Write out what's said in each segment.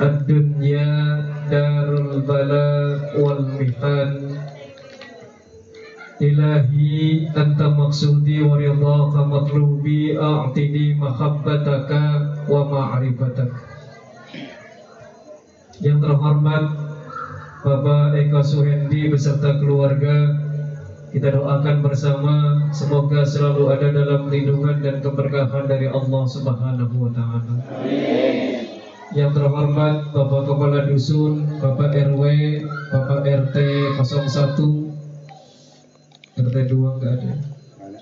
الدنيا دار البلاء والمحن إلهي أنت مقصودي ورضاك مطلوبي أعطني محبتك ومعرفتك Yang terhormat Bapak Eka Suhendi beserta keluarga kita doakan bersama semoga selalu ada dalam lindungan dan keberkahan dari Allah Subhanahu wa taala. Yang terhormat Bapak Kepala Dusun, Bapak RW, Bapak RT 01, RT 2 enggak ada.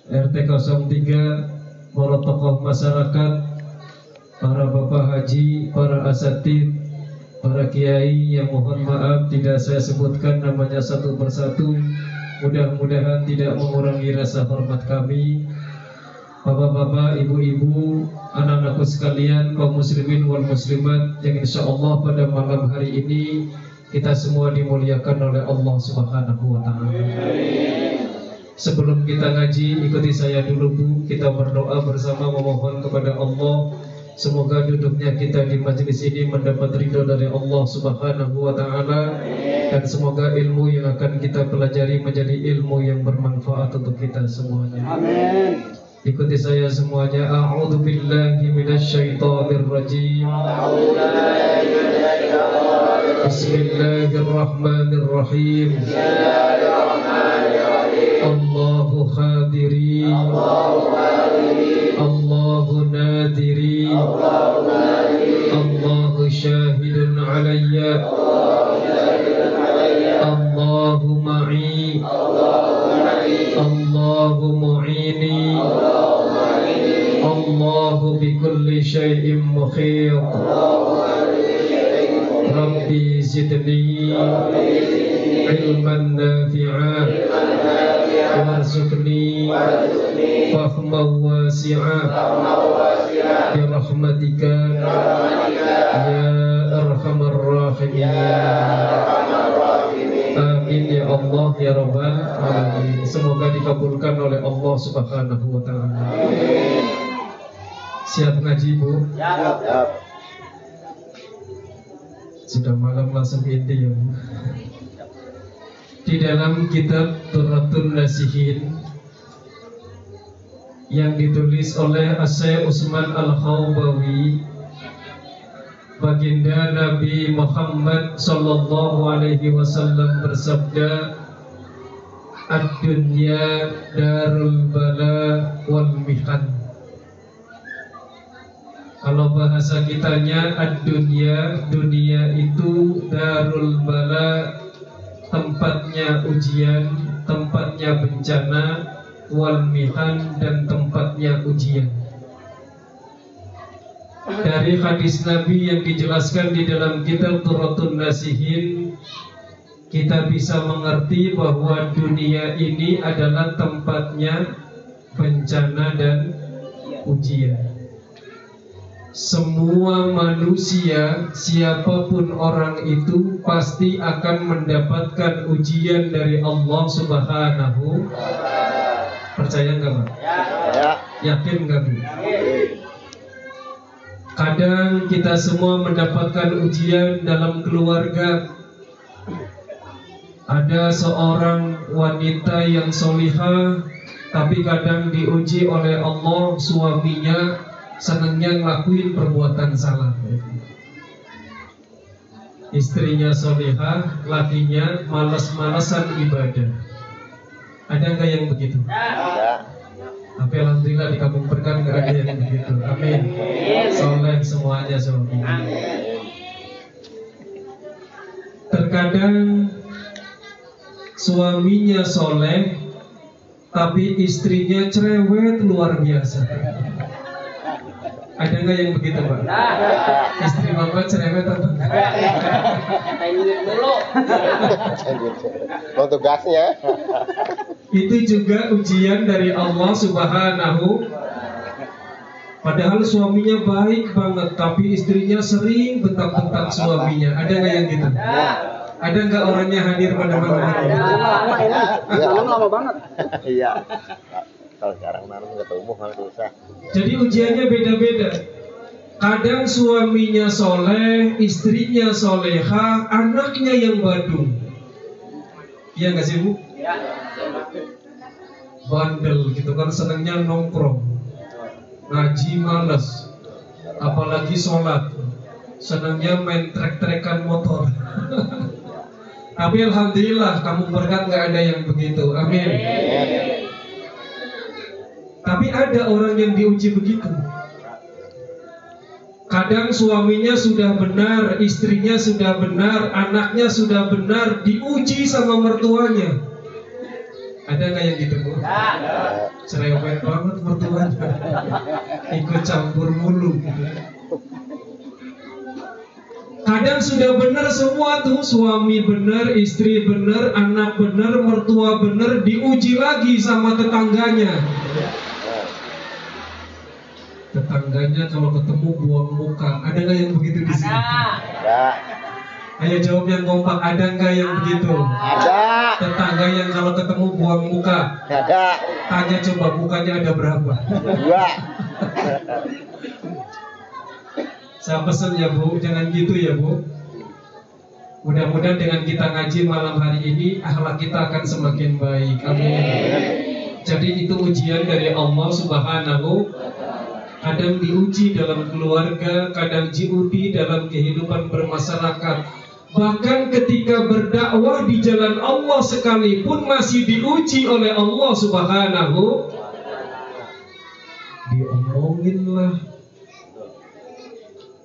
RT 03, para tokoh masyarakat, para Bapak Haji, para asatid, para kiai yang mohon maaf tidak saya sebutkan namanya satu persatu. Mudah-mudahan tidak mengurangi rasa hormat kami. Bapak-bapak, ibu-ibu, anak-anakku sekalian, kaum muslimin wal muslimat yang insya Allah pada malam hari ini kita semua dimuliakan oleh Allah Subhanahu wa taala. Sebelum kita ngaji, ikuti saya dulu Bu. Kita berdoa bersama memohon kepada Allah Semoga duduknya kita di majelis ini mendapat ridho dari Allah Subhanahu wa taala dan semoga ilmu yang akan kita pelajari menjadi ilmu yang bermanfaat untuk kita semuanya. Amin. Ikuti saya semuanya. A'udzu billahi minasyaitonir rajim. Bismillahirrahmanirrahim. Allahu khadiri. Allahu nadiri. Allahu syahidun alayya. Allahu zidni ilman nafi'ah warzuqni fahman wasi'ah bi rahmatika ya arhamar rahimin Amin ya Allah ya Rabbal. Semoga dikabulkan oleh Allah Subhanahu wa taala. Siap ngaji Bu? Siap. Sudah malam langsung inti ya Bu. Di dalam kitab Turatul Nasihin yang ditulis oleh Asyai Usman Al-Khawbawi Baginda Nabi Muhammad Sallallahu Alaihi Wasallam bersabda Ad-dunya darul bala wal mihan Kalau bahasa kitanya Ad-dunya Dunia itu darul bala Tempatnya ujian Tempatnya bencana Wal mihan dan tempatnya ujian dari hadis Nabi yang dijelaskan di dalam kitab Turatun Nasihin kita bisa mengerti bahwa dunia ini adalah tempatnya bencana dan ujian. Semua manusia, siapa pun orang itu pasti akan mendapatkan ujian dari Allah Subhanahu. Percaya nggak, Pak? Ya. Yakin nggak, Bu? Kadang kita semua mendapatkan ujian dalam keluarga. Ada seorang wanita yang solihah, tapi kadang diuji oleh Allah suaminya senangnya ngelakuin perbuatan salah. Istrinya solihah, lakinya malas-malasan ibadah. Ada nggak yang begitu? Ya. Tapi alhamdulillah di kampung berkah nggak ada yang begitu. Amin. Soleh semuanya suami. Terkadang suaminya soleh, tapi istrinya cerewet luar biasa. Ada nggak yang begitu pak? Istri bapak cerewet atau enggak? Mau tugasnya? Itu juga ujian dari Allah Subhanahu Padahal suaminya baik banget Tapi istrinya sering bentak-bentak suaminya Ada nggak yang gitu? Ada nggak orangnya hadir pada malam hari ini? Malam lama banget. Iya. Kalau ketemu kan susah. Jadi ujiannya beda-beda Kadang suaminya soleh, istrinya soleha, anaknya yang badung. Iya nggak sih bu? Bandel gitu kan senangnya nongkrong, ngaji malas, apalagi sholat, senangnya main trek-trekan motor. Tapi alhamdulillah kamu berkat nggak ada yang begitu. Amin. Tapi ada orang yang diuji begitu. Kadang suaminya sudah benar, istrinya sudah benar, anaknya sudah benar, diuji sama mertuanya. Ada nggak yang gitu bu? Cerewet banget mertuanya, ikut campur mulu. Kadang sudah benar semua tuh, suami benar, istri benar, anak benar, mertua benar, diuji lagi sama tetangganya tetangganya kalau ketemu buang muka. Ada nggak yang begitu di sini? Ada. Ayo jawab yang kompak. Ada nggak yang begitu? Ada. Tetangga yang kalau ketemu buang muka. Ada. Tanya coba mukanya ada berapa? Dua. Saya pesan ya bu, jangan gitu ya bu. Mudah-mudahan dengan kita ngaji malam hari ini akhlak kita akan semakin baik. Amin. Jadi itu ujian dari Allah Subhanahu kadang diuji dalam keluarga, kadang diuji dalam kehidupan bermasyarakat. Bahkan ketika berdakwah di jalan Allah sekalipun masih diuji oleh Allah Subhanahu diomongin lah.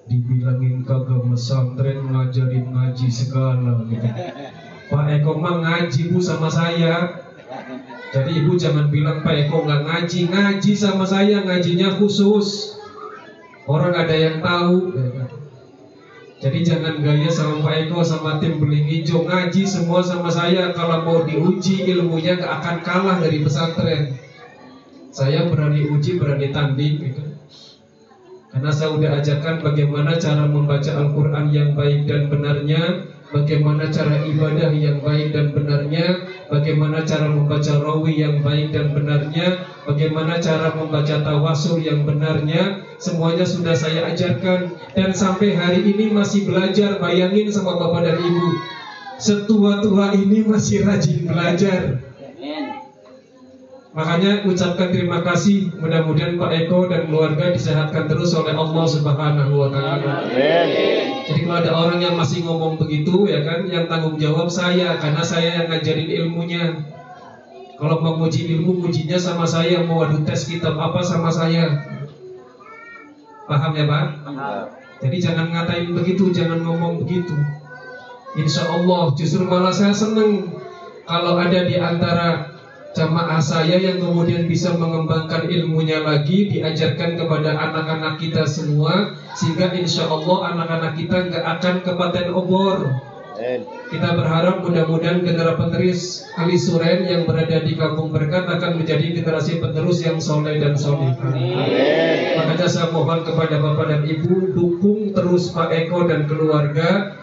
Dibilangin kagak mesantren ngajarin ngaji segala gitu. Pak Eko mah ngaji bu sama saya jadi ibu jangan bilang Pak Eko nggak ngaji, ngaji sama saya ngajinya khusus. Orang ada yang tahu. Jadi jangan gaya sama Pak Eko sama tim beling hijau ngaji semua sama saya. Kalau mau diuji ilmunya nggak akan kalah dari pesantren. Saya berani uji, berani tanding. Gitu. Karena saya udah ajarkan bagaimana cara membaca Al-Quran yang baik dan benarnya bagaimana cara ibadah yang baik dan benarnya, bagaimana cara membaca rawi yang baik dan benarnya, bagaimana cara membaca tawasul yang benarnya, semuanya sudah saya ajarkan dan sampai hari ini masih belajar. Bayangin sama bapak dan ibu, setua-tua ini masih rajin belajar. Makanya ucapkan terima kasih Mudah-mudahan Pak Eko dan keluarga disehatkan terus oleh Allah Subhanahu wa taala. Jadi kalau ada orang yang masih ngomong begitu ya kan yang tanggung jawab saya karena saya yang ngajarin ilmunya. Kalau mau uji ilmu ujinya sama saya, mau adu tes kitab apa sama saya. Paham ya Pak? Jadi jangan ngatain begitu, jangan ngomong begitu. Insya Allah justru malah saya senang kalau ada di antara jamaah saya yang kemudian bisa mengembangkan ilmunya lagi diajarkan kepada anak-anak kita semua sehingga insya Allah anak-anak kita nggak akan kepaten obor. Kita berharap mudah-mudahan generasi penerus Ali Suren yang berada di Kampung Berkat akan menjadi generasi penerus yang soleh dan soleh. Makanya saya mohon kepada Bapak dan Ibu dukung terus Pak Eko dan keluarga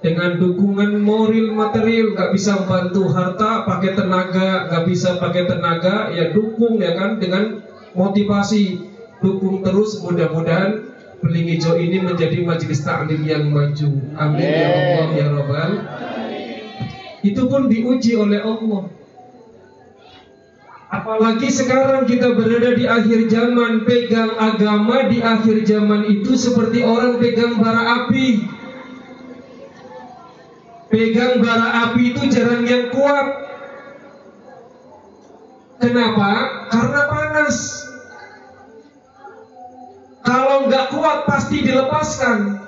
dengan dukungan moral material nggak bisa bantu harta pakai tenaga nggak bisa pakai tenaga ya dukung ya kan? Dengan motivasi dukung terus mudah-mudahan beling hijau ini menjadi majelis taklim yang maju. Amin ya Allah ya Rabbal itu pun diuji oleh Allah. Apalagi sekarang kita berada di akhir zaman Pegang agama di akhir zaman itu seperti orang pegang bara api pegang bara api itu jarang yang kuat. Kenapa? Karena panas. Kalau nggak kuat pasti dilepaskan.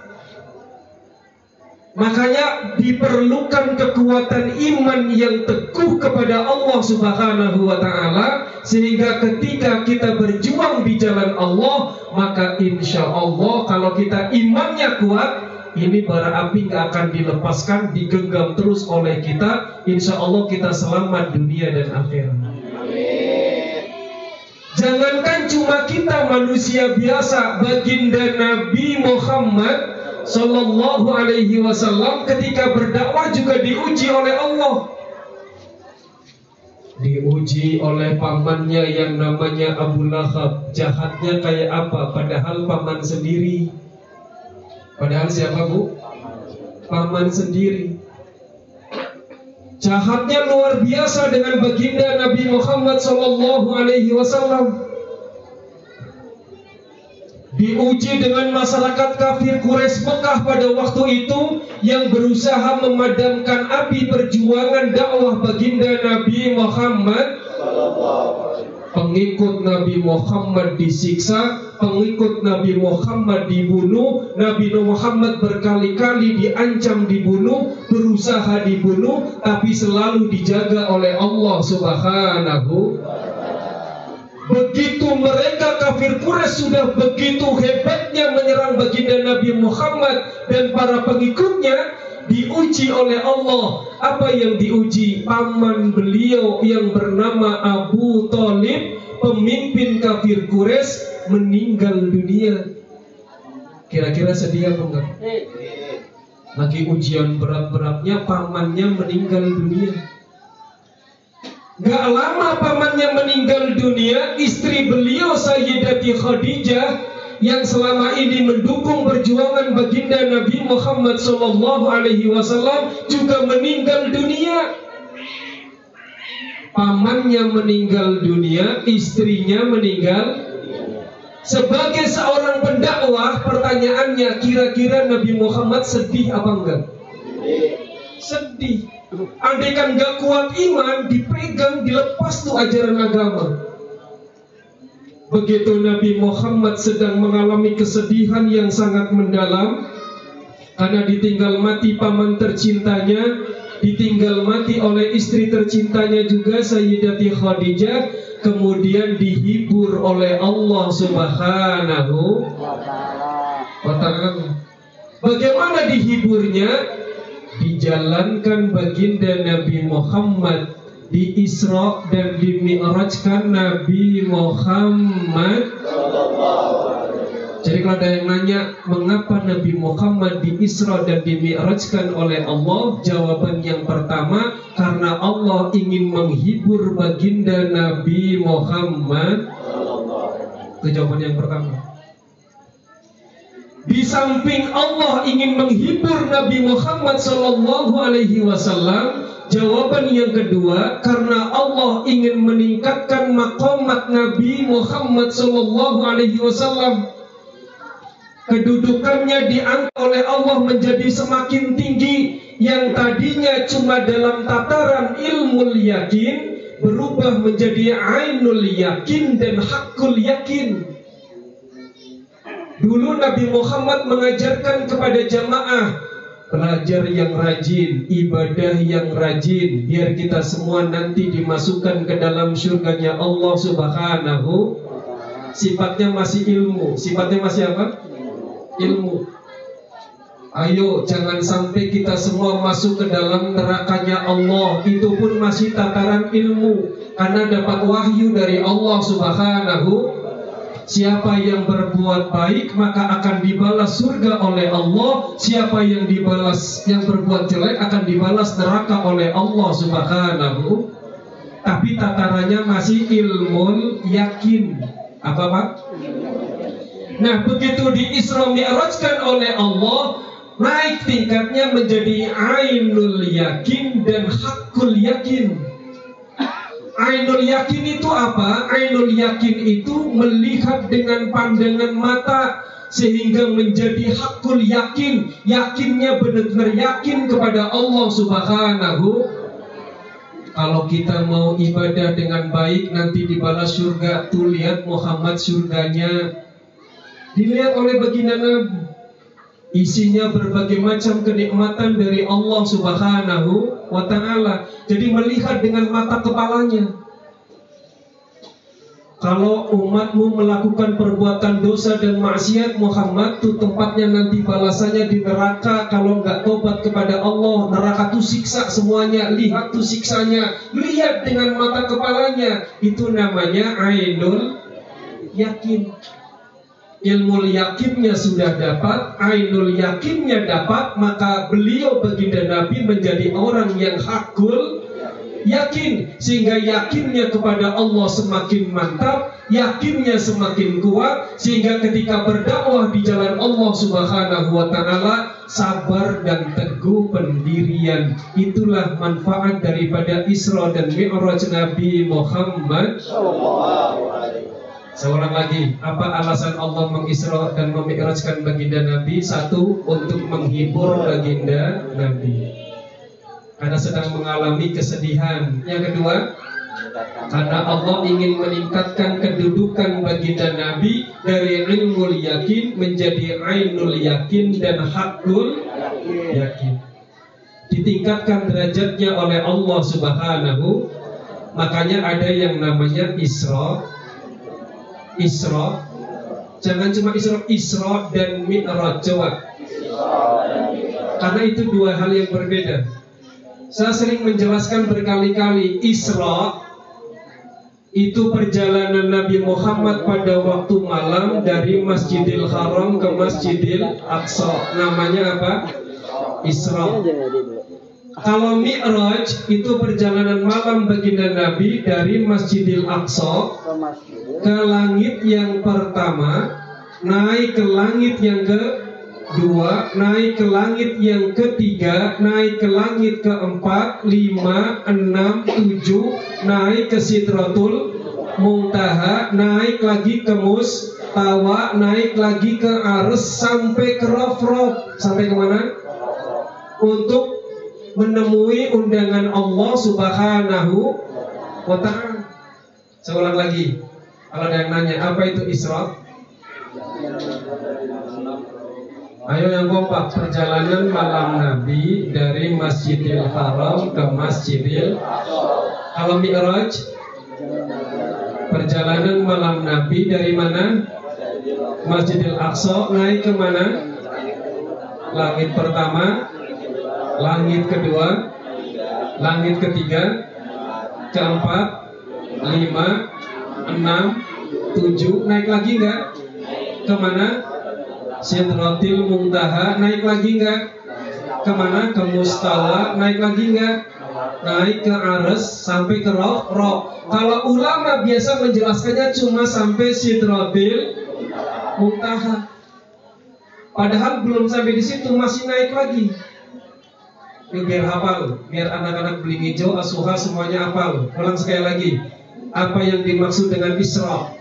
Makanya diperlukan kekuatan iman yang teguh kepada Allah Subhanahu wa taala sehingga ketika kita berjuang di jalan Allah maka insya Allah kalau kita imannya kuat ini bara api nggak akan dilepaskan, digenggam terus oleh kita. Insya Allah kita selamat dunia dan akhirat. Jangankan cuma kita manusia biasa, baginda Nabi Muhammad Sallallahu Alaihi Wasallam ketika berdakwah juga diuji oleh Allah. Diuji oleh pamannya yang namanya Abu Lahab Jahatnya kayak apa Padahal paman sendiri Padahal siapa bu? Paman sendiri. Jahatnya luar biasa dengan baginda Nabi Muhammad Sallallahu Wasallam. Diuji dengan masyarakat kafir Quraisy Mekah pada waktu itu yang berusaha memadamkan api perjuangan dakwah baginda Nabi Muhammad Pengikut Nabi Muhammad disiksa, pengikut Nabi Muhammad dibunuh, Nabi Muhammad berkali-kali diancam dibunuh, berusaha dibunuh, tapi selalu dijaga oleh Allah Subhanahu. Begitu mereka kafir Quraisy sudah begitu hebatnya menyerang baginda Nabi Muhammad dan para pengikutnya diuji oleh Allah. Apa yang diuji? Paman beliau yang bernama Abu Talib, pemimpin kafir Quraisy meninggal dunia. Kira-kira sedih apa enggak? Lagi ujian berat-beratnya pamannya meninggal dunia. Gak lama pamannya meninggal dunia, istri beliau Sayyidati Khadijah yang selama ini mendukung perjuangan baginda Nabi Muhammad Sallallahu Alaihi Wasallam juga meninggal dunia. Pamannya meninggal dunia, istrinya meninggal. Sebagai seorang pendakwah, pertanyaannya kira-kira Nabi Muhammad sedih apa enggak? Sedih. Andaikan gak kuat iman, dipegang, dilepas tuh ajaran agama. Begitu Nabi Muhammad sedang mengalami kesedihan yang sangat mendalam karena ditinggal mati paman tercintanya, ditinggal mati oleh istri tercintanya juga Sayyidati Khadijah, kemudian dihibur oleh Allah Subhanahu wa taala. Bagaimana dihiburnya? dijalankan baginda Nabi Muhammad di Isra dan di Mi'rajkan Nabi Muhammad. Jadi kalau ada yang nanya mengapa Nabi Muhammad di Isra dan di Mi'rajkan oleh Allah? Jawaban yang pertama Karena Allah ingin menghibur baginda Nabi Muhammad. Itu jawaban yang pertama. Di samping Allah ingin menghibur Nabi Muhammad Sallallahu Alaihi Wasallam, jawaban yang kedua karena Allah ingin meningkatkan makomat Nabi Muhammad Sallallahu Alaihi Wasallam. Kedudukannya diangkat oleh Allah menjadi semakin tinggi yang tadinya cuma dalam tataran ilmu yakin berubah menjadi ainul yakin dan hakul yakin. Dulu Nabi Muhammad mengajarkan kepada jamaah Belajar yang rajin, ibadah yang rajin Biar kita semua nanti dimasukkan ke dalam surganya Allah subhanahu. Sifatnya masih ilmu. Sifatnya masih apa? Ilmu. Ayo jangan sampai kita semua masuk ke dalam nerakanya Allah. Itu pun masih tataran ilmu. Karena dapat wahyu dari Allah subhanahu Siapa yang berbuat baik maka akan dibalas surga oleh Allah. Siapa yang dibalas yang berbuat jelek akan dibalas neraka oleh Allah Subhanahu. Tapi tatarannya masih ilmu yakin. Apa Pak? Nah, begitu di Isra Mi'rajkan oleh Allah, naik tingkatnya menjadi ainul yakin dan hakul yakin. Ainul yakin itu apa? Ainul yakin itu melihat dengan pandangan mata sehingga menjadi hakul yakin, yakinnya benar-benar yakin kepada Allah Subhanahu kalau kita mau ibadah dengan baik nanti dibalas surga. Tuh lihat Muhammad surganya dilihat oleh baginda Nabi. Isinya berbagai macam kenikmatan dari Allah Subhanahu wa taala. Jadi melihat dengan mata kepalanya. Kalau umatmu melakukan perbuatan dosa dan maksiat Muhammad tuh tempatnya nanti balasannya di neraka. Kalau nggak tobat kepada Allah neraka tuh siksa semuanya. Lihat tuh siksanya. Lihat dengan mata kepalanya. Itu namanya ainul yakin ilmu yakinnya sudah dapat ainul yakinnya dapat maka beliau baginda Nabi menjadi orang yang hakul yakin sehingga yakinnya kepada Allah semakin mantap, yakinnya semakin kuat sehingga ketika berdakwah di jalan Allah Subhanahu wa taala sabar dan teguh pendirian. Itulah manfaat daripada Isra dan Mi'raj Nabi Muhammad Seorang lagi, apa alasan Allah mengisra dan memi'rajkan baginda Nabi? Satu, untuk menghibur baginda Nabi. Karena sedang mengalami kesedihan. Yang kedua, karena Allah ingin meningkatkan kedudukan baginda Nabi dari ilmu yakin menjadi ainul yakin dan hakul yakin. Ditingkatkan derajatnya oleh Allah Subhanahu Makanya ada yang namanya Isra Isra Jangan cuma Isra Isra dan Mi'raj Coba Karena itu dua hal yang berbeda Saya sering menjelaskan berkali-kali Isra itu perjalanan Nabi Muhammad pada waktu malam dari Masjidil Haram ke Masjidil Aqsa. Namanya apa? Isra. Kalau Mi'raj itu perjalanan malam baginda Nabi dari Masjidil Aqsa ke langit yang pertama, naik ke langit yang kedua, naik ke langit yang ketiga, naik ke langit keempat, lima, enam, tujuh, naik ke Sidratul Muntaha, naik lagi ke Mustawa, naik lagi ke Ars sampai ke Rafraf, sampai ke mana? Untuk menemui undangan Allah Subhanahu wa taala. Saya lagi. Kalau ada yang nanya apa itu Isra? Ayo yang kompak perjalanan malam Nabi dari Masjidil Haram ke Masjidil Kalau Mi'raj Perjalanan malam Nabi dari mana? Masjidil Aqsa naik ke mana? Langit pertama langit kedua, langit ketiga, keempat, lima, enam, tujuh, naik lagi nggak? Ke mana? Sidratil Muntaha naik lagi nggak? Ke mana? Ke Mustawa naik lagi nggak? Naik ke Ares sampai ke Roh Roh. Kalau ulama biasa menjelaskannya cuma sampai Sidratil Muntaha. Padahal belum sampai di situ masih naik lagi. Ini biar hafal, biar anak-anak beli hijau, asuha semuanya hafal. Ulang sekali lagi. Apa yang dimaksud dengan Isra?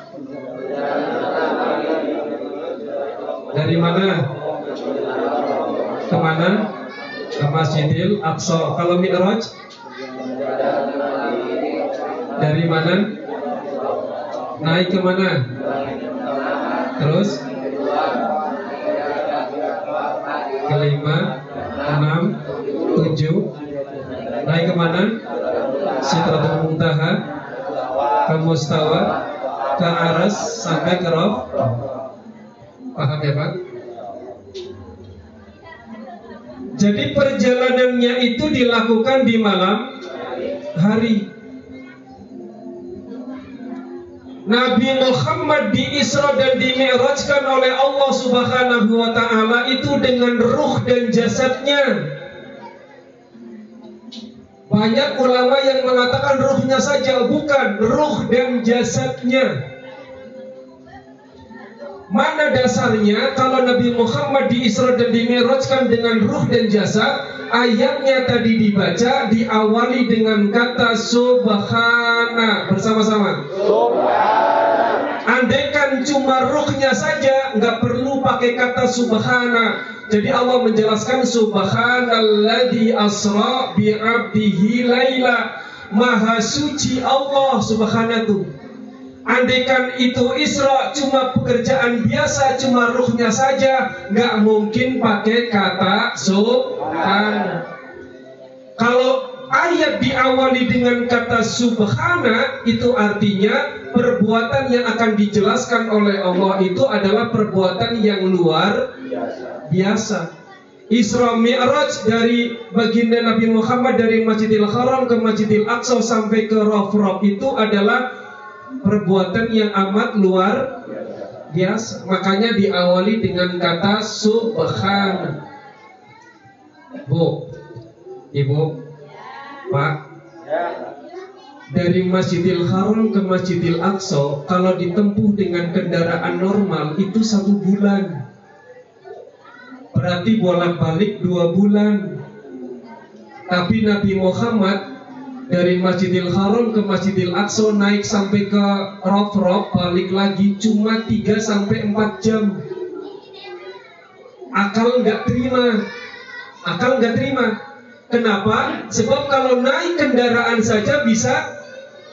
Dari mana? Ke mana? Ke Masjidil Aqsa. Kalau Mi'raj? Dari mana? Naik ke mana? Terus? Kelima, enam, tujuh naik ke mana? Sitratul Muntaha ke Mustawa ke Aras sampai ke Rof paham ya Pak? Jadi perjalanannya itu dilakukan di malam hari Nabi Muhammad di Isra dan di Mi'rajkan oleh Allah Subhanahu wa taala itu dengan ruh dan jasadnya. Banyak ulama yang mengatakan ruhnya saja, bukan ruh dan jasadnya. Mana dasarnya kalau Nabi Muhammad di Isra dan Mi'rajkan dengan ruh dan jasad? Ayatnya tadi dibaca diawali dengan kata subhana bersama-sama. Cuma ruhnya saja, nggak perlu pakai kata subhana. Jadi Allah menjelaskan subhanalladzi asra bi 'abdihi laila. Maha suci Allah subhanahu. Andaikan itu Isra cuma pekerjaan biasa, cuma ruhnya saja, nggak mungkin pakai kata subhan. Kalau ayat diawali dengan kata subhana, itu artinya perbuatan yang akan dijelaskan oleh Allah itu adalah perbuatan yang luar biasa. Isra Mi'raj dari baginda Nabi Muhammad dari Masjidil Haram ke Masjidil Aqsa sampai ke Rafraf itu adalah perbuatan yang amat luar biasa. Makanya diawali dengan kata subhan. Bu, Ibu, Pak, dari Masjidil Haram ke Masjidil Aqsa kalau ditempuh dengan kendaraan normal itu satu bulan. Berarti bolak-balik dua bulan. Tapi Nabi Muhammad dari Masjidil Haram ke Masjidil Aqsa naik sampai ke Rof-Rof balik lagi cuma 3 sampai 4 jam. Akal nggak terima. Akal nggak terima. Kenapa? Sebab kalau naik kendaraan saja bisa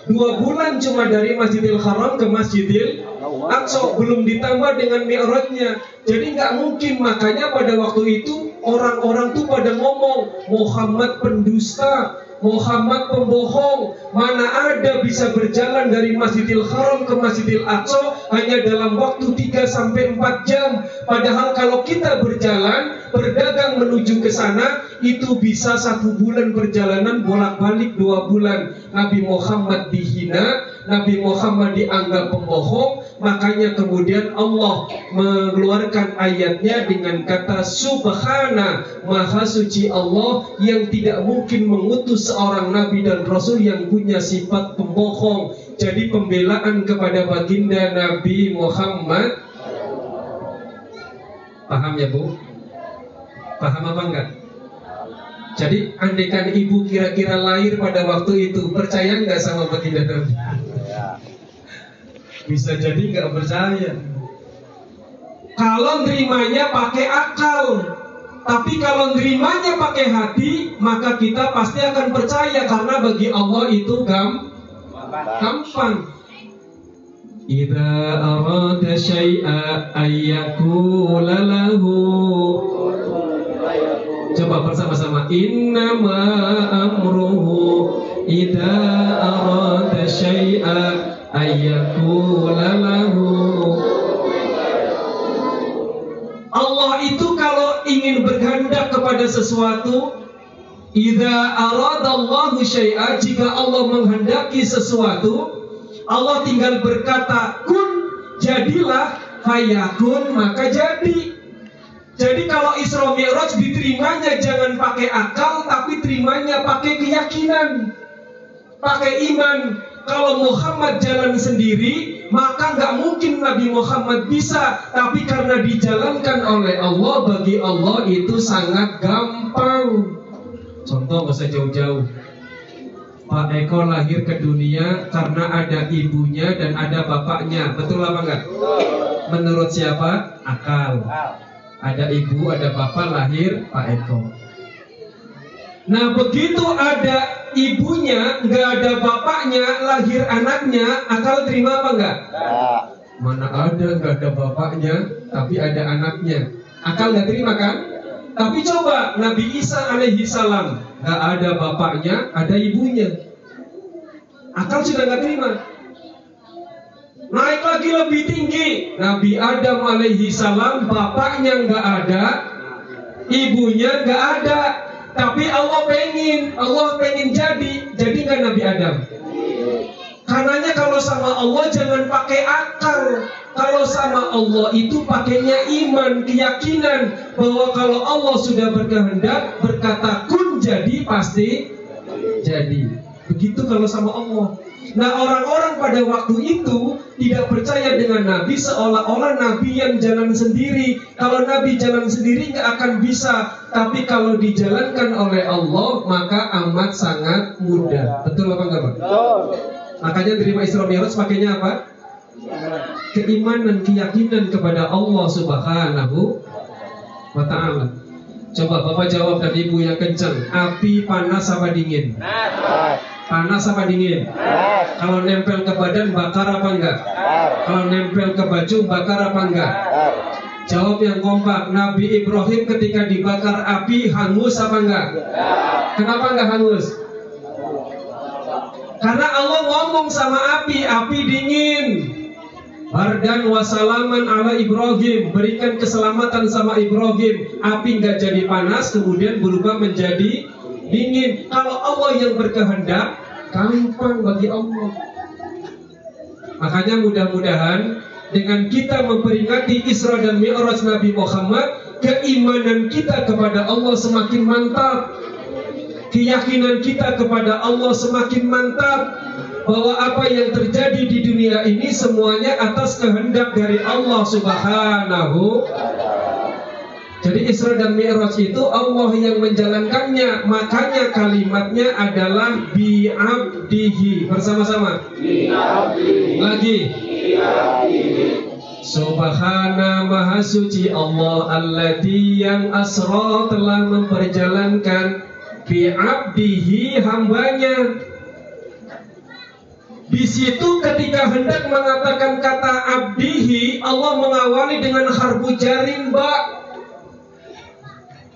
dua bulan cuma dari Masjidil Haram ke Masjidil Aqsa. Belum ditambah dengan mi'rajnya. Jadi nggak mungkin. Makanya pada waktu itu orang-orang tuh pada ngomong Muhammad pendusta Muhammad pembohong. Mana ada bisa berjalan dari Masjidil Haram ke Masjidil Aqsa hanya dalam waktu 3 sampai 4 jam. Padahal kalau kita berjalan berdagang menuju ke sana itu bisa satu bulan perjalanan bolak-balik dua bulan. Nabi Muhammad dihina Nabi Muhammad dianggap pembohong makanya kemudian Allah mengeluarkan ayatnya dengan kata subhana maha suci Allah yang tidak mungkin mengutus seorang nabi dan rasul yang punya sifat pembohong. Jadi pembelaan kepada baginda Nabi Muhammad. Paham ya Bu? Paham apa enggak? Jadi andaikan ibu kira-kira lahir pada waktu itu percaya nggak sama baginda Nabi bisa jadi nggak percaya. Kalau nerimanya pakai akal, tapi kalau nerimanya pakai hati, maka kita pasti akan percaya karena bagi Allah itu gam gampang. Idza arada syai'a ayyakula lahu Coba bersama-sama Innama amruhu Idza arada syai'a ayyakula lahu Allah itu kalau ingin berkehendak kepada sesuatu Idza aradallahu syai'a jika Allah menghendaki sesuatu Allah tinggal berkata kun jadilah fayakun maka jadi. Jadi kalau Isra Mi'raj diterimanya jangan pakai akal tapi terimanya pakai keyakinan pakai iman kalau Muhammad jalan sendiri maka nggak mungkin Nabi Muhammad bisa. Tapi karena dijalankan oleh Allah bagi Allah itu sangat gampang. Contoh nggak usah jauh-jauh. Pak Eko lahir ke dunia karena ada ibunya dan ada bapaknya. Betul apa enggak menurut siapa? Akal. Ada ibu ada bapak lahir Pak Eko. Nah begitu ada ibunya, nggak ada bapaknya, lahir anaknya, akal terima apa enggak? Mana ada nggak ada bapaknya, tapi ada anaknya. Akal nggak terima kan? Tapi coba Nabi Isa alaihi salam nggak ada bapaknya, ada ibunya. Akal sudah nggak terima. Naik lagi lebih tinggi. Nabi Adam alaihi salam bapaknya nggak ada, ibunya nggak ada. Tapi Allah pengen, Allah pengen jadi, jadi nggak Nabi Adam? Karenanya kalau sama Allah jangan pakai akal. Kalau sama Allah itu pakainya iman, keyakinan bahwa kalau Allah sudah berkehendak berkata kun jadi pasti jadi. Begitu kalau sama Allah. Nah orang-orang pada waktu itu tidak percaya dengan Nabi seolah-olah Nabi yang jalan sendiri. Kalau Nabi jalan sendiri nggak akan bisa. Tapi kalau dijalankan oleh Allah maka amat sangat mudah. Betul apa enggak Pak? Makanya terima Isra Mi'raj pakainya apa? Keimanan, keyakinan kepada Allah Subhanahu wa taala. Coba Bapak jawab dan Ibu yang kencang. Api panas apa dingin? Panas apa dingin? Kalau nempel ke badan bakar apa enggak? Kalau nempel ke baju bakar apa enggak? Jawab yang kompak. Nabi Ibrahim ketika dibakar api hangus apa enggak? Kenapa enggak hangus? Karena Allah ngomong sama api, api dingin. Bardan wasalaman ala Ibrahim Berikan keselamatan sama Ibrahim Api nggak jadi panas Kemudian berubah menjadi dingin. Kalau Allah yang berkehendak Gampang bagi Allah. Makanya mudah-mudahan Dengan kita memperingati Isra dan Mi'raj Nabi Muhammad Keimanan kita kepada Allah semakin mantap. Keyakinan kita kepada Allah semakin mantap. Bahwa apa yang terjadi di dunia ini semuanya atas kehendak dari Allah Subhanahu jadi Isra dan Mi'raj itu Allah yang menjalankannya. Makanya kalimatnya adalah Bi'abdihi. Bersama-sama. Lagi. Subhana maha suci Allah Alladhi yang asra telah memperjalankan Bi'abdihi hambanya. Di situ ketika hendak mengatakan kata abdihi Allah mengawali dengan harfu jarim ba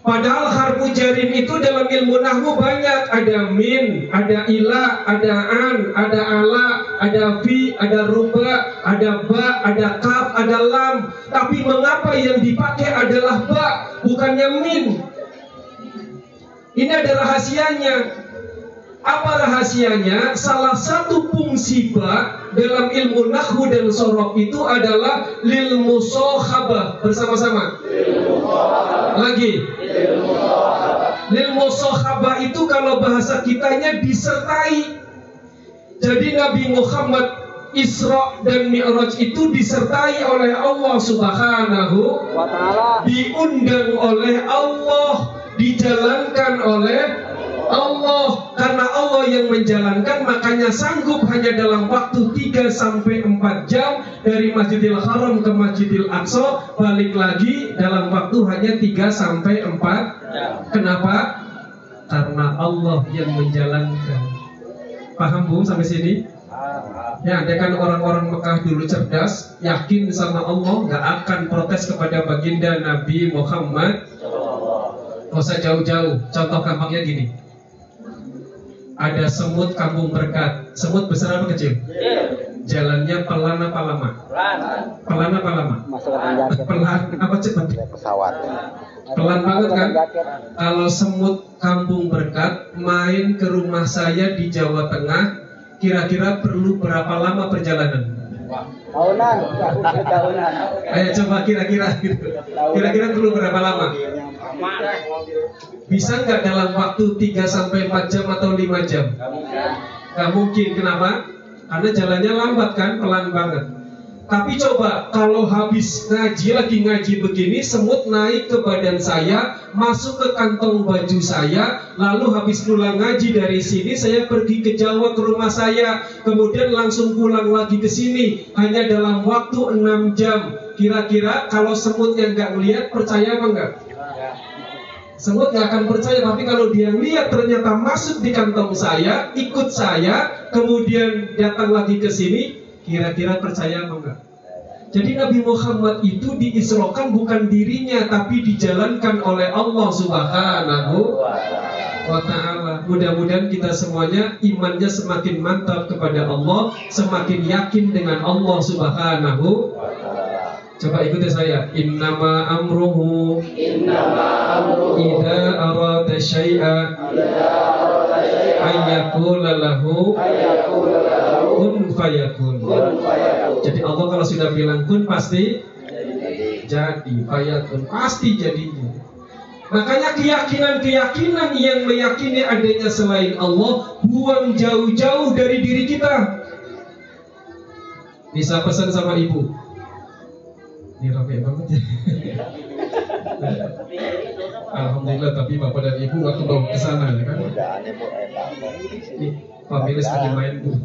Padahal harfu jarim itu dalam ilmu nahwu banyak. Ada min, ada ila, ada an, ada ala, ada fi, ada ruba, ada ba, ada kaf, ada lam. Tapi mengapa yang dipakai adalah ba, bukannya min? Ini ada rahasianya. Apa rahasianya? Salah satu fungsi ba dalam ilmu nahwu dan sorof itu adalah lil musohabah. Bersama-sama. Lagi. Lil musohabah itu kalau bahasa kitanya disertai. Jadi Nabi Muhammad Isra dan Mi'raj itu disertai oleh Allah Subhanahu Wa ta'ala. diundang oleh Allah, dijalankan oleh Allah yang menjalankan makanya sanggup hanya dalam waktu 3 sampai 4 jam dari Masjidil Haram ke Masjidil Aqsa balik lagi dalam waktu hanya 3 sampai 4 Kenapa? Karena Allah yang menjalankan. Paham Bu sampai sini? Ya, andai kan orang-orang Mekah dulu cerdas, yakin sama Allah, nggak akan protes kepada baginda Nabi Muhammad. Gak usah jauh-jauh. Contoh gampangnya gini. Ada semut kampung berkat. Semut besar apa kecil? Jalannya pelan apa lama? Pelan apa lama? Pelan apa cepat? Pesawat. Pelan banget kan? Kalau semut kampung berkat main ke rumah saya di Jawa Tengah, kira-kira perlu berapa lama perjalanan? Tahunan. Tahunan. Ayo coba kira-kira gitu. Kira-kira perlu berapa lama? Bisa nggak dalam waktu 3 sampai 4 jam atau 5 jam? Nggak mungkin. Kenapa? Karena jalannya lambat kan, pelan banget. Tapi coba kalau habis ngaji lagi ngaji begini, semut naik ke badan saya, masuk ke kantong baju saya, lalu habis pulang ngaji dari sini saya pergi ke Jawa ke rumah saya, kemudian langsung pulang lagi ke sini hanya dalam waktu 6 jam. Kira-kira kalau semut yang nggak melihat percaya apa enggak? Semut nggak akan percaya, tapi kalau dia lihat ternyata masuk di kantong saya, ikut saya, kemudian datang lagi ke sini, kira-kira percaya apa enggak? Jadi Nabi Muhammad itu diisrokan bukan dirinya, tapi dijalankan oleh Allah Subhanahu wa Ta'ala. Mudah-mudahan kita semuanya imannya semakin mantap kepada Allah, semakin yakin dengan Allah Subhanahu Coba ikuti saya. Innama amruhu Ida arada syai'a Ayyakula lahu Kun fayakun Jadi Allah kalau sudah bilang kun pasti Jadi. Fayakun Pasti jadinya. Makanya keyakinan-keyakinan yang meyakini adanya selain Allah Buang jauh-jauh dari diri kita. Bisa pesan sama ibu? Ini rame banget ya. Alhamdulillah tapi bapak dan ibu nggak kebawa ke sana ya kan? Bu familis lagi main bu.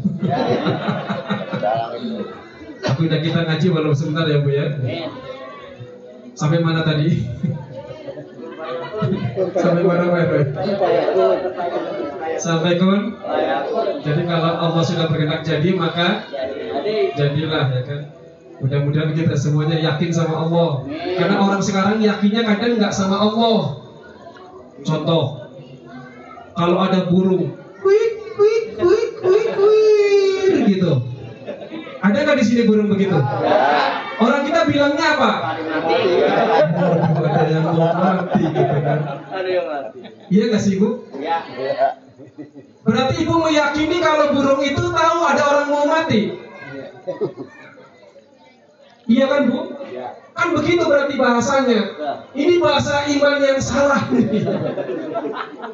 Dalam itu. Tapi udah kita ngaji walau sebentar ya bu ya. Sampai mana tadi? Sampai mana Pak Ibu? Sampai kun. Jadi kalau Allah sudah berkenan jadi maka jadilah ya kan. Mudah-mudahan kita semuanya yakin sama Allah. Karena orang sekarang yakinnya kadang nggak sama Allah. Contoh, kalau ada burung, wik wik wik wik wik gitu. Ada nggak di sini burung begitu? Orang kita bilangnya apa? Ada yang mau mati gitu kan. Iya nggak sih ibu? Iya. Berarti ibu meyakini kalau burung itu tahu ada orang mau mati. Iya kan bu? Kan begitu berarti bahasanya. Ini bahasa iman yang salah.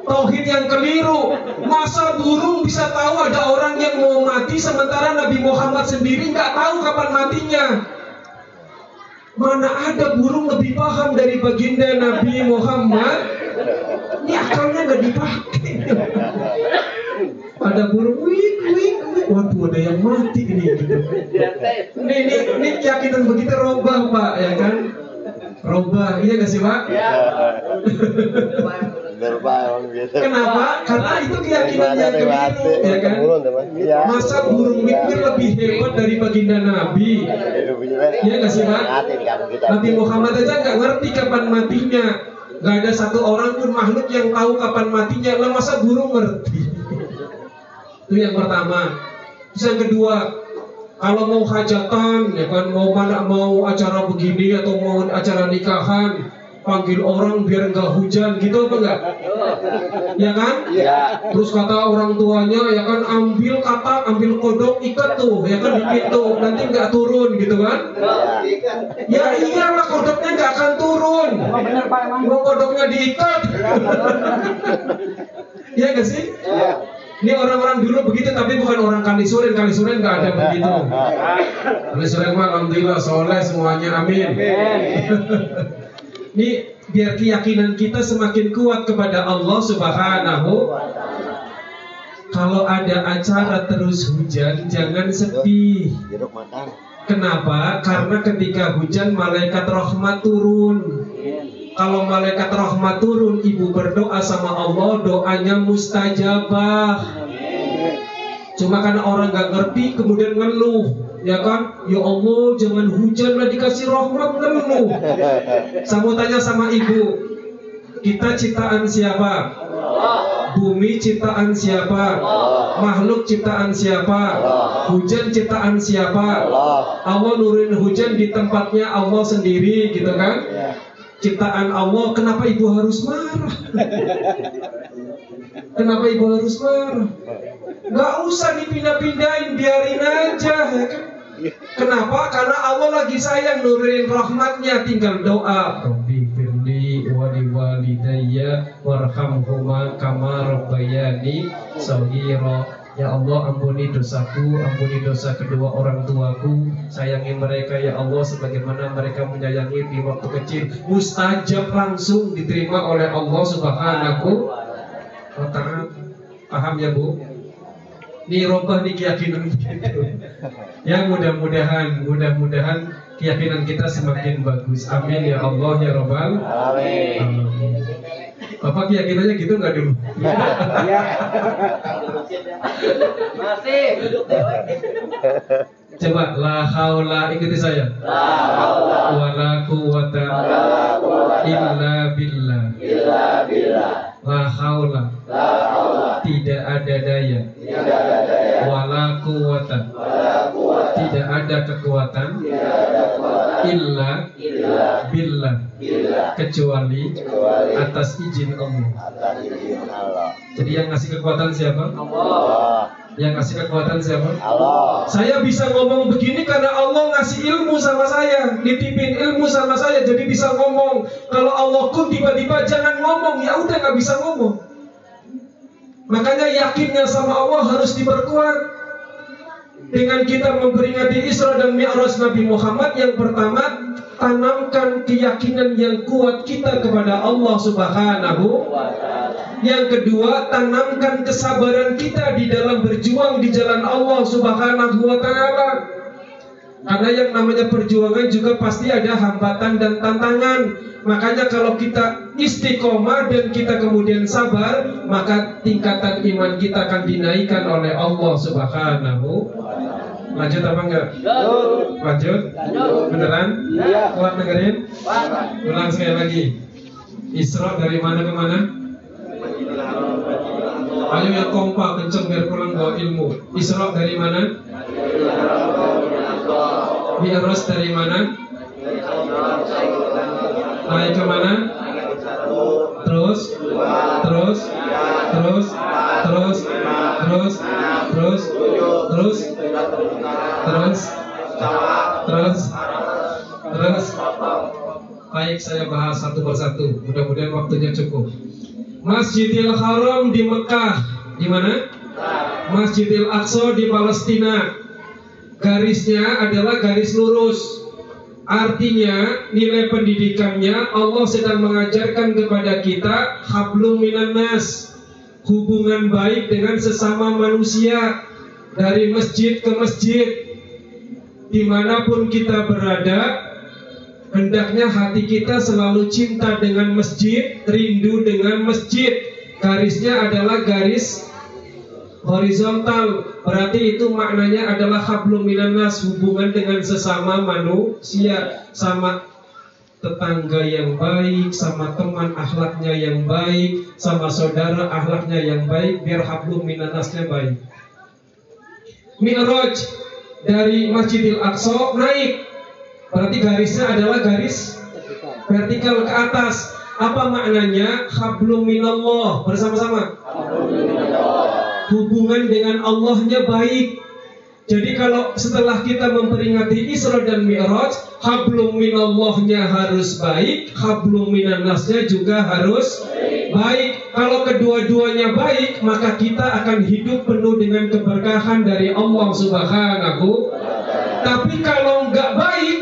Tauhid yang keliru. Masa burung bisa tahu ada orang yang mau mati sementara Nabi Muhammad sendiri nggak tahu kapan matinya. Mana ada burung lebih paham dari baginda Nabi Muhammad? Ini akalnya nggak dipakai. Ada burung wik wik wik. Waduh ada yang mati ini. Gitu. Ini ini ini keyakinan begitu robah pak ya kan? Robah iya gak sih pak? Emang gitu. Kenapa? Karena itu keyakinan yang keliru ya kan? Iya. Masa burung wikir lebih hebat dari baginda Nabi? Iya gak sih pak? Nabi Muhammad aja nggak ngerti kapan matinya. Gak ada satu orang pun makhluk yang tahu kapan matinya. Lah masa burung ngerti? Itu yang pertama. Terus yang kedua, kalau mau hajatan, ya kan mau mana mau acara begini atau mau acara nikahan, panggil orang biar nggak hujan gitu apa enggak? Ya kan? Iya. Terus kata orang tuanya ya kan ambil kata ambil kodok ikat tuh ya kan di pintu nanti nggak turun gitu kan? Ya iyalah kodoknya nggak akan turun. benar Pak emang. Mau kodoknya diikat. Iya gak sih? Ini orang-orang dulu begitu tapi bukan orang Kalisuren, Kalisuren nggak ada begitu. Kalisuren mah alhamdulillah soleh semuanya, amin. Ini biar keyakinan kita semakin kuat kepada Allah Subhanahu. Kalau ada acara terus hujan, jangan sedih. Kenapa? Karena ketika hujan malaikat rahmat turun. Kalau malaikat rahmat turun, ibu berdoa sama Allah, doanya mustajabah. Cuma karena orang gak ngerti, kemudian ngeluh, ya kan? Ya Allah, jangan hujan lah dikasih rahmat ngeluh. Saya mau tanya sama ibu, kita ciptaan siapa? Bumi ciptaan siapa? Makhluk ciptaan siapa? Hujan ciptaan siapa? Allah. Allah nurin hujan di tempatnya Allah sendiri gitu kan ciptaan Allah kenapa ibu harus marah? Kenapa ibu harus marah? Nggak usah dipindah-pindahin biarin aja. Kenapa? Karena Allah lagi sayang nurin rahmatnya. Tinggal doa. Rabbi firli wali walidayya warhamhuma Ya Allah ampuni dosaku, ampuni dosa kedua orang tuaku. Sayangi mereka ya Allah sebagaimana mereka menyayangi di waktu kecil. Mustajab langsung diterima oleh Allah subhanahu wa ta'ala. Paham ya Bu? Ini robah nih keyakinan gitu Ya mudah-mudahan, mudah-mudahan keyakinan kita semakin bagus. Amin ya Allah ya Rabbal Amin. Bapak keyakinannya gitu nggak dulu? Iya. Masih. Coba la haula ikuti saya. La haula Wala quwata illa billah. illa billah. La haula La haula tidak ada daya. tidak ada daya Wala quwata wala quwwata tidak ada kekuatan tidak ada illa illa billah billah kecuali kecuali atas izin Allah. Atas izin Allah. Jadi yang ngasih kekuatan siapa? Allah. Yang ngasih kekuatan siapa? Allah. Saya bisa ngomong begini karena Allah ngasih ilmu sama saya, nitipin ilmu sama saya, jadi bisa ngomong. Kalau Allah kun tiba-tiba jangan ngomong, ya udah nggak bisa ngomong. Makanya yakinnya sama Allah harus diperkuat. Dengan kita memperingati Isra dan Mi'raj Nabi Muhammad yang pertama tanamkan keyakinan yang kuat kita kepada Allah Subhanahu yang kedua, tanamkan kesabaran kita di dalam berjuang di jalan Allah Subhanahu wa taala. Karena yang namanya perjuangan juga pasti ada hambatan dan tantangan. Makanya kalau kita istiqomah dan kita kemudian sabar, maka tingkatan iman kita akan dinaikkan oleh Allah Subhanahu. Lanjut apa enggak? Lanjut? Beneran? Iya. Kuat dengerin? Ulang sekali lagi. Isra dari mana ke mana? Ayo yang kompak kenceng biar pulang bawa ilmu. Isra dari mana? Mi'raj dari mana? Naik ke mana? Terus, terus, terus, terus, terus, terus, terus, terus, terus, Terus baik saya bahas satu persatu. Mudah-mudahan waktunya cukup. Masjidil Haram di Mekah, di mana? Masjidil Aqsa di Palestina. Garisnya adalah garis lurus. Artinya nilai pendidikannya Allah sedang mengajarkan kepada kita hablum minan nas, hubungan baik dengan sesama manusia dari masjid ke masjid. Di mana pun kita berada, hendaknya hati kita selalu cinta dengan masjid, rindu dengan masjid. Garisnya adalah garis horizontal berarti itu maknanya adalah hablum minan nas hubungan dengan sesama manusia sama tetangga yang baik sama teman akhlaknya yang baik sama saudara akhlaknya yang baik biar hablum minan nasnya baik. Mi'raj dari Masjidil Aqsa naik. Berarti garisnya adalah garis vertikal ke atas. Apa maknanya? Hablum minallah. Bersama-sama. Hubungan dengan Allahnya baik. Jadi kalau setelah kita memperingati Isra dan Mi'raj, hablum minallahnya harus baik, hablum minannasnya juga harus baik. Kalau kedua-duanya baik, maka kita akan hidup penuh dengan keberkahan dari Allah Subhanahu. Tapi kalau nggak baik,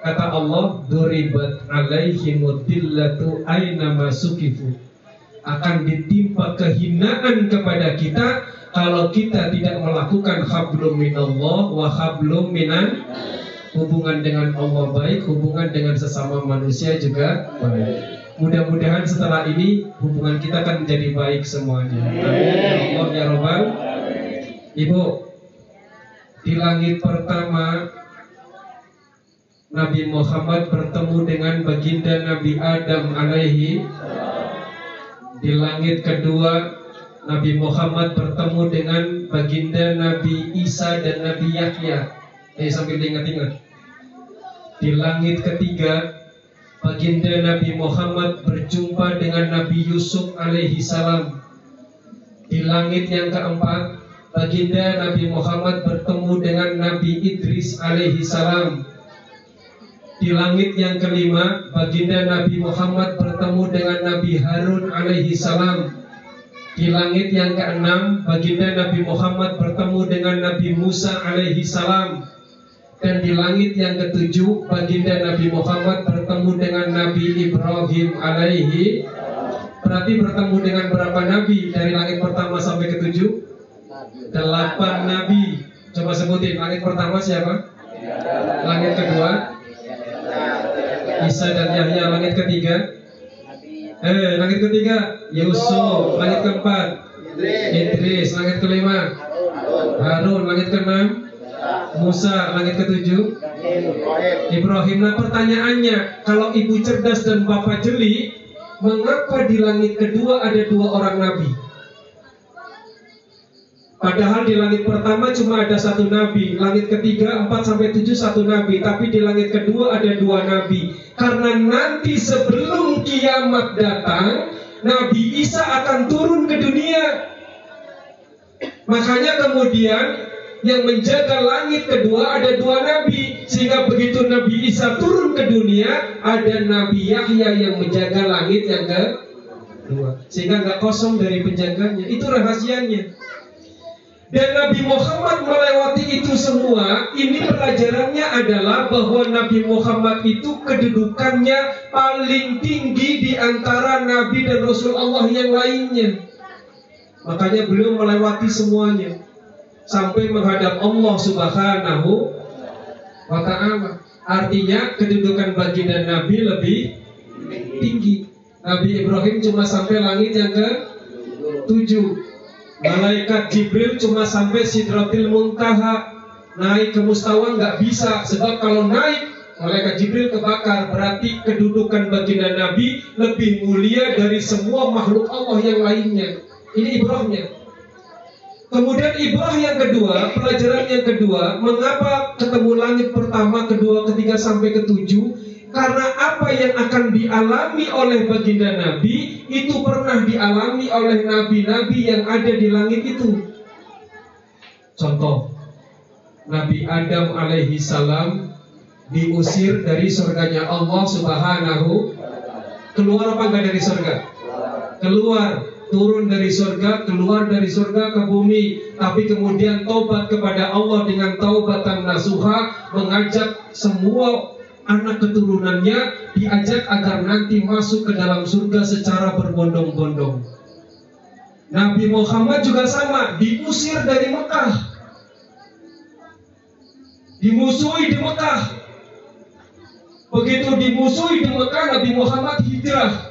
kata Allah, duribat alaihimudillatu aina masukifu akan ditimpa kehinaan kepada kita kalau kita tidak melakukan hablum minallah wa hablum minan hubungan dengan Allah baik, hubungan dengan sesama manusia juga baik. Mudah-mudahan setelah ini hubungan kita akan menjadi baik semuanya. Amin. Allah ya. Ibu, di langit pertama Nabi Muhammad bertemu dengan baginda Nabi Adam alaihi di langit kedua Nabi Muhammad bertemu dengan baginda Nabi Isa dan Nabi Yahya. Eh sambil diingat-ingat. Di langit ketiga baginda Nabi Muhammad berjumpa dengan Nabi Yusuf alaihi salam. Di langit yang keempat baginda Nabi Muhammad bertemu dengan Nabi Idris alaihi salam. Di langit yang kelima, baginda Nabi Muhammad bertemu dengan Nabi Harun alaihi salam. Di langit yang keenam, baginda Nabi Muhammad bertemu dengan Nabi Musa alaihi salam. Dan di langit yang ketujuh, baginda Nabi Muhammad bertemu dengan Nabi Ibrahim alaihi. Berarti bertemu dengan berapa nabi dari langit pertama sampai ketujuh? Delapan nabi. Coba sebutin langit pertama siapa? Langit kedua Isa dan Yahya langit ketiga Eh langit ketiga Yusuf. Langit keempat Idris. Langit kelima Harun. Langit keenam Musa. Langit ketujuh Ibrahim. Nah pertanyaannya Kalau ibu cerdas dan bapak jeli Mengapa di langit kedua ada dua orang nabi? Padahal di langit pertama cuma ada satu nabi, langit ketiga 4 sampai 7 satu nabi, tapi di langit kedua ada dua nabi. Karena nanti sebelum kiamat datang, Nabi Isa akan turun ke dunia. Makanya kemudian yang menjaga langit kedua ada dua nabi, sehingga begitu Nabi Isa turun ke dunia, ada Nabi Yahya yang menjaga langit yang kedua, sehingga nggak kosong dari penjaganya. Itu rahasianya. Dan Nabi Muhammad melewati itu semua Ini pelajarannya adalah bahwa Nabi Muhammad itu kedudukannya paling tinggi di antara Nabi dan Rasul Allah yang lainnya. Makanya beliau melewati semuanya Sampai menghadap Allah subhanahu wa ta'ala. Artinya kedudukan baginda Nabi lebih tinggi. Nabi Ibrahim cuma sampai langit yang ke tujuh Malaikat Jibril cuma sampai Sidratil Muntaha Naik ke Mustawa nggak bisa. Sebab kalau naik Malaikat Jibril kebakar. Berarti kedudukan baginda Nabi Lebih mulia dari semua makhluk Allah yang lainnya. Ini ibrahnya Kemudian ibrah yang kedua Pelajaran yang kedua Mengapa ketemu langit pertama, kedua, ketiga sampai ketujuh karena apa yang akan dialami oleh baginda Nabi itu pernah dialami oleh nabi-nabi yang ada di langit itu. Contoh, Nabi Adam alaihi salam diusir dari surganya Allah Subhanahu keluar apa enggak dari surga? Keluar, turun dari surga, keluar dari surga ke bumi, tapi kemudian taubat kepada Allah dengan taubatan nasuha, mengajak semua anak keturunannya diajak agar nanti masuk ke dalam surga secara berbondong-bondong. Nabi Muhammad juga sama, diusir dari Mekah. Dimusuhi di Mekah. Begitu dimusuhi di Mekah, Nabi Muhammad hijrah.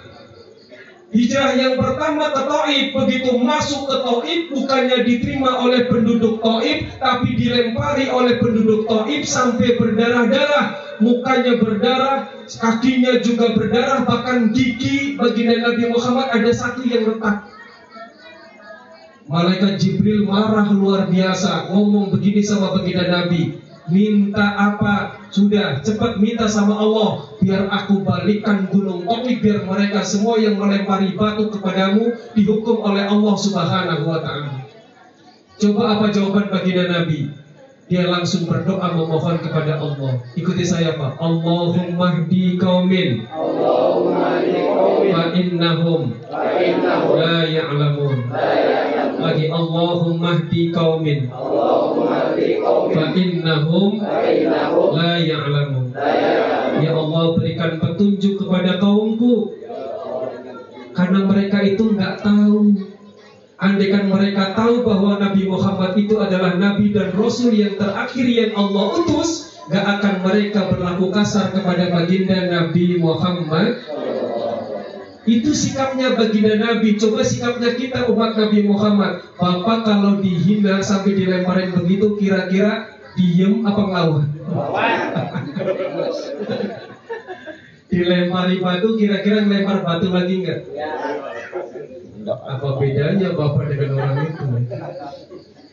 Hijrah yang pertama ke Taif, begitu masuk ke Taif bukannya diterima oleh penduduk Taif, tapi dilempari oleh penduduk Taif sampai berdarah-darah, mukanya berdarah, kakinya juga berdarah, bahkan gigi baginda Nabi Muhammad ada satu yang retak. Malaikat Jibril marah luar biasa, ngomong begini sama baginda Nabi, minta apa? Sudah, cepat minta sama Allah biar aku balikkan gunung Taif biar mereka semua yang melempari batu kepadamu dihukum oleh Allah Subhanahu wa taala. Coba apa jawaban baginda Nabi? Dia langsung berdoa memohon kepada Allah. Ikuti saya Pak. Allahumma hdi qaumin Allahumma hdi qaumin fa innahum la ya'lamun. la ya'lamun. Lagi Allahumma hdi qaumin Allahumma hdi qaumin fa innahum la ya'lamun. Ya Allah berikan petunjuk kepada kaumku Karena mereka itu nggak tahu Andaikan mereka tahu bahwa Nabi Muhammad itu adalah Nabi dan Rasul yang terakhir yang Allah utus Gak akan mereka berlaku kasar kepada baginda Nabi Muhammad Itu sikapnya baginda Nabi Coba sikapnya kita umat Nabi Muhammad Bapak kalau dihina sampai dilemparin begitu Kira-kira diem apa ngelawan? dilempari batu kira-kira ngelempar batu lagi enggak? Apa bedanya bapak dengan orang itu?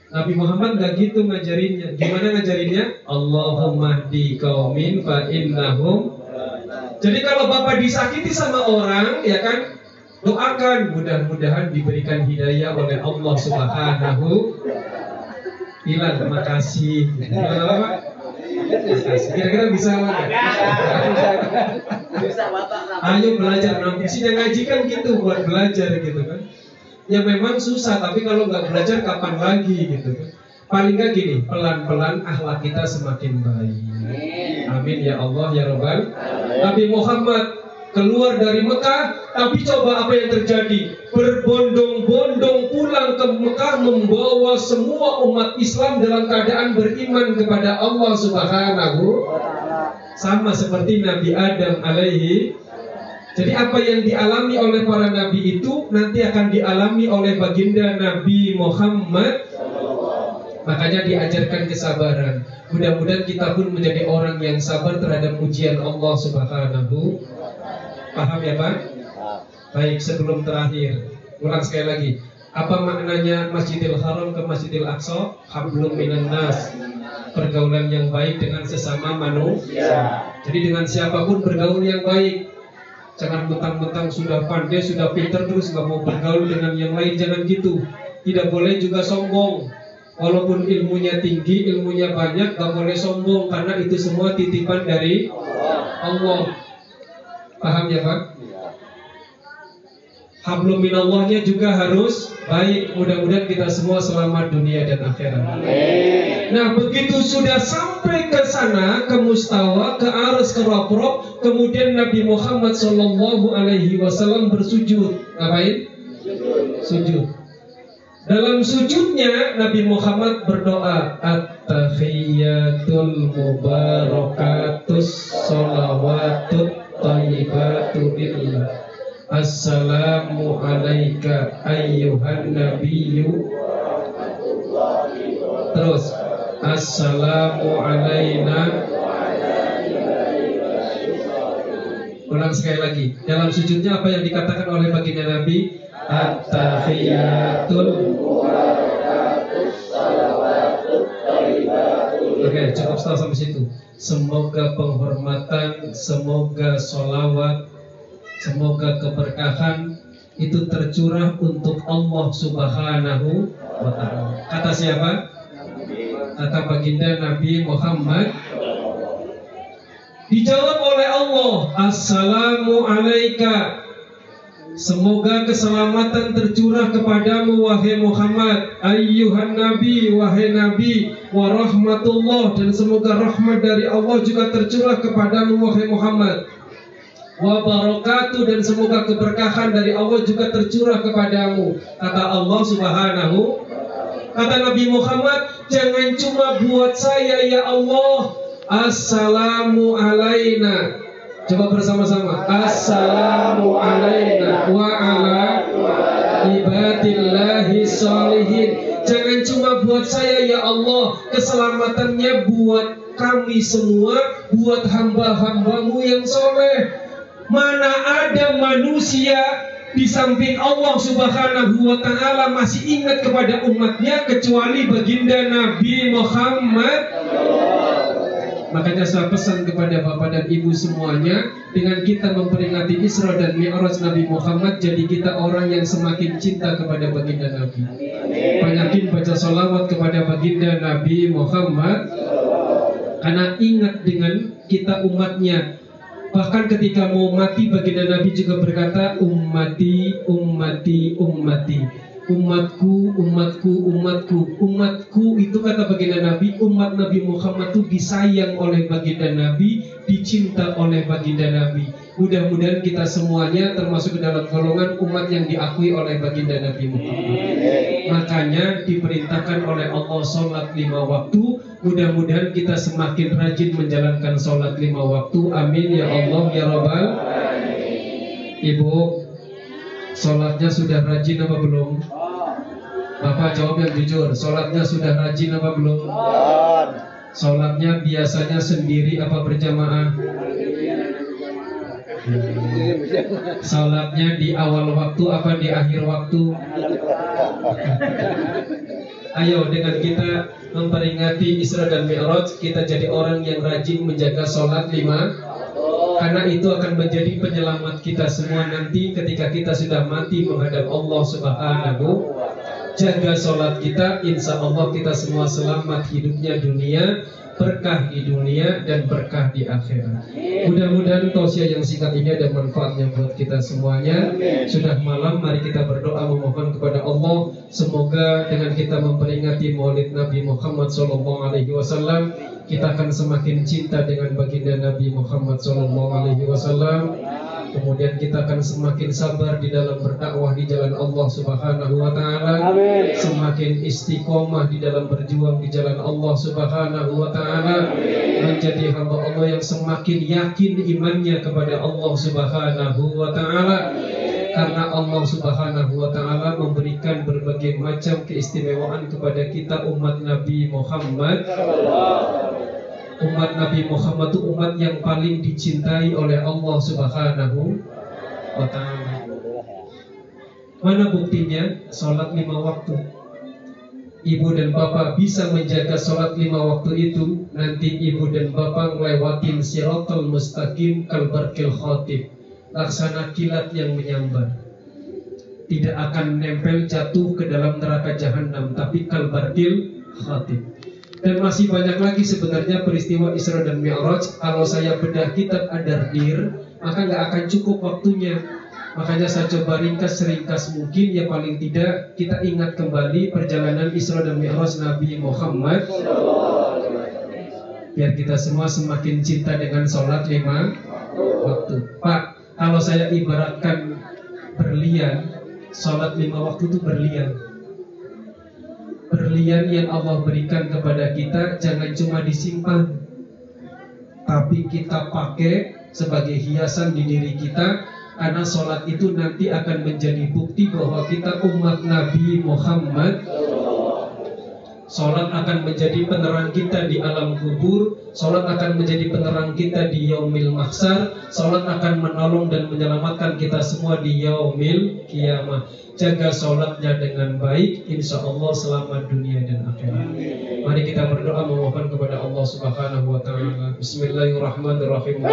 Nabi Muhammad nggak gitu ngajarinnya. Gimana ngajarinnya? Allahumma di kaumin fa innahum. Jadi kalau bapak disakiti sama orang, ya kan? Doakan mudah-mudahan diberikan hidayah oleh Allah Subhanahu. Makasih. Gimana Pak? Makasih. Kira-kira bisa? Ayo belajar. Nah, fungsinya ngaji kan gitu buat belajar gitu kan. Ya memang susah, tapi kalau nggak belajar kapan lagi gitu kan. Paling nggak gini, pelan-pelan akhlak kita semakin baik. Amin ya Allah ya Rabbal. Nabi Muhammad keluar dari Mekah, tapi coba apa yang terjadi? Berbondong-bondong pulang ke Mekah membawa semua umat Islam dalam keadaan beriman kepada Allah Subhanahu sama seperti Nabi Adam alaihi. Jadi apa yang dialami oleh para nabi itu nanti akan dialami oleh baginda Nabi Muhammad. Makanya diajarkan kesabaran. Mudah-mudahan kita pun menjadi orang yang sabar terhadap ujian Allah Subhanahu. Paham ya Pak? Baik sebelum terakhir. Ulang sekali lagi. Apa maknanya Masjidil Haram ke Masjidil Aqsa? Hablum minan nas pergaulan yang baik dengan sesama manusia jadi dengan siapa pun bergaul yang baik Jangan mentang-mentang sudah pandai, sudah pinter terus nggak mau bergaul dengan yang lain. Jangan gitu. Tidak boleh juga sombong. Walaupun ilmunya tinggi, ilmunya banyak, nggak boleh sombong karena itu semua titipan dari Allah. Paham ya Pak? Hablum minallahnya juga harus baik. Mudah-mudahan kita semua selamat dunia dan akhirat. Nah begitu sudah sampai ke sana ke Mustawa ke Aras ke Raprop kemudian Nabi Muhammad Shallallahu Alaihi Wasallam bersujud ngapain? Sujud. Dalam sujudnya Nabi Muhammad berdoa At-tahiyatul mubarakatus salawatut tayyibatu lillah Assalamu alaika ayyuhan nabiyyu. Terus Assalamu alaina Ulang sekali lagi. Dalam sujudnya apa yang dikatakan oleh baginda Nabi? At-tahiyatul. Oke cukup setelah sampai situ. Semoga penghormatan Semoga solawat Semoga keberkahan itu tercurah untuk Allah Subhanahu wa taala. Kata siapa? Kata baginda Nabi Muhammad. Dijawab oleh Allah, Assalamu alaika. Semoga keselamatan tercurah kepadamu wahai Muhammad Ayyuhan Nabi wahai Nabi Wa rahmatullah Dan semoga rahmat dari Allah juga tercurah kepadamu wahai Muhammad Wa barakatuh dan semoga keberkahan dari Allah juga tercurah kepadamu Kata Allah subhanahu Kata Nabi Muhammad Jangan cuma buat saya ya Allah Assalamu alaina Coba bersama-sama. Assalamu alaina wa ala ibadillahi sholihin. Jangan cuma buat saya ya Allah, keselamatannya buat kami semua, buat hamba-hambamu yang soleh. Mana ada manusia di samping Allah Subhanahu wa taala masih ingat kepada umatnya kecuali baginda Nabi Muhammad? Makanya saya pesan kepada Bapak dan Ibu semuanya Dengan kita memperingati Isra dan Mi'raj Nabi Muhammad Jadi kita orang yang semakin cinta kepada baginda Nabi. Banyakin baca sholawat kepada baginda Nabi Muhammad? Karena ingat dengan kita umatnya Bahkan ketika mau mati baginda Nabi juga berkata Ummati, ummati, ummati umatku, umatku, umatku, umatku itu kata baginda Nabi, umat Nabi Muhammad itu disayang oleh baginda Nabi, dicinta oleh baginda Nabi. Mudah-mudahan kita semuanya termasuk ke dalam golongan umat yang diakui oleh baginda Nabi Muhammad. Makanya diperintahkan oleh Allah sholat lima waktu. Mudah-mudahan kita semakin rajin menjalankan sholat lima waktu. Amin ya Allah ya Rabbal. Ibu, sholatnya sudah rajin apa belum? Bapak jawab yang jujur, sholatnya sudah rajin apa belum? Sholatnya biasanya sendiri apa berjamaah? Sholatnya di awal waktu apa di akhir waktu? Ayo dengan kita memperingati Isra dan Mi'raj Kita jadi orang yang rajin menjaga sholat lima. Karena itu akan menjadi penyelamat kita semua nanti Ketika kita sudah mati menghadap Allah subhanahu. Jaga sholat kita Insya Allah kita semua selamat hidupnya dunia Berkah di dunia dan berkah di akhirat. Mudah-mudahan tausiah yang singkat ini ada manfaatnya buat kita semuanya. Sudah malam mari kita berdoa memohon kepada Allah Semoga dengan kita memperingati maulid Nabi Muhammad SAW Kita akan semakin cinta dengan baginda Nabi Muhammad SAW Kemudian kita akan semakin sabar di dalam berdakwah di jalan Allah Subhanahu wa taala. Semakin istiqomah di dalam berjuang di jalan Allah Subhanahu wa taala. Menjadi hamba Allah yang semakin yakin imannya kepada Allah Subhanahu wa taala. Karena Allah Subhanahu wa taala memberikan berbagai macam keistimewaan kepada kita umat Nabi Muhammad umat Nabi Muhammad itu umat yang paling dicintai oleh Allah Subhanahu wa taala. Mana buktinya? Salat lima waktu. Ibu dan bapak bisa menjaga salat lima waktu itu, nanti ibu dan bapak ngelewatin siratal mustaqim kalbarkil khotib. Laksana kilat yang menyambar. Tidak akan nempel jatuh ke dalam neraka jahanam, tapi kalbarkil khotib. Dan masih banyak lagi sebenarnya peristiwa Isra dan Mi'raj. Kalau saya bedah kitab Ad-Dardir Maka nggak akan cukup waktunya. Makanya saya coba ringkas seringkas mungkin Ya paling tidak kita ingat kembali Perjalanan Isra dan Mi'raj Nabi Muhammad. Biar kita semua semakin cinta dengan sholat lima waktu. Pak, kalau saya ibaratkan berlian Sholat lima waktu itu berlian. Berlian yang Allah berikan kepada kita jangan cuma disimpan tapi kita pakai sebagai hiasan di diri kita karena sholat itu nanti akan menjadi bukti bahwa kita umat Nabi Muhammad Sholat akan menjadi penerang kita di alam kubur Sholat akan menjadi penerang kita di yaumil mahsar Sholat akan menolong dan menyelamatkan kita semua di yaumil kiamah. Jaga sholatnya dengan baik Insya Allah selamat dunia dan akhirat. Mari kita berdoa memohon kepada Allah subhanahu wa ta'ala. Bismillahirrahmanirrahim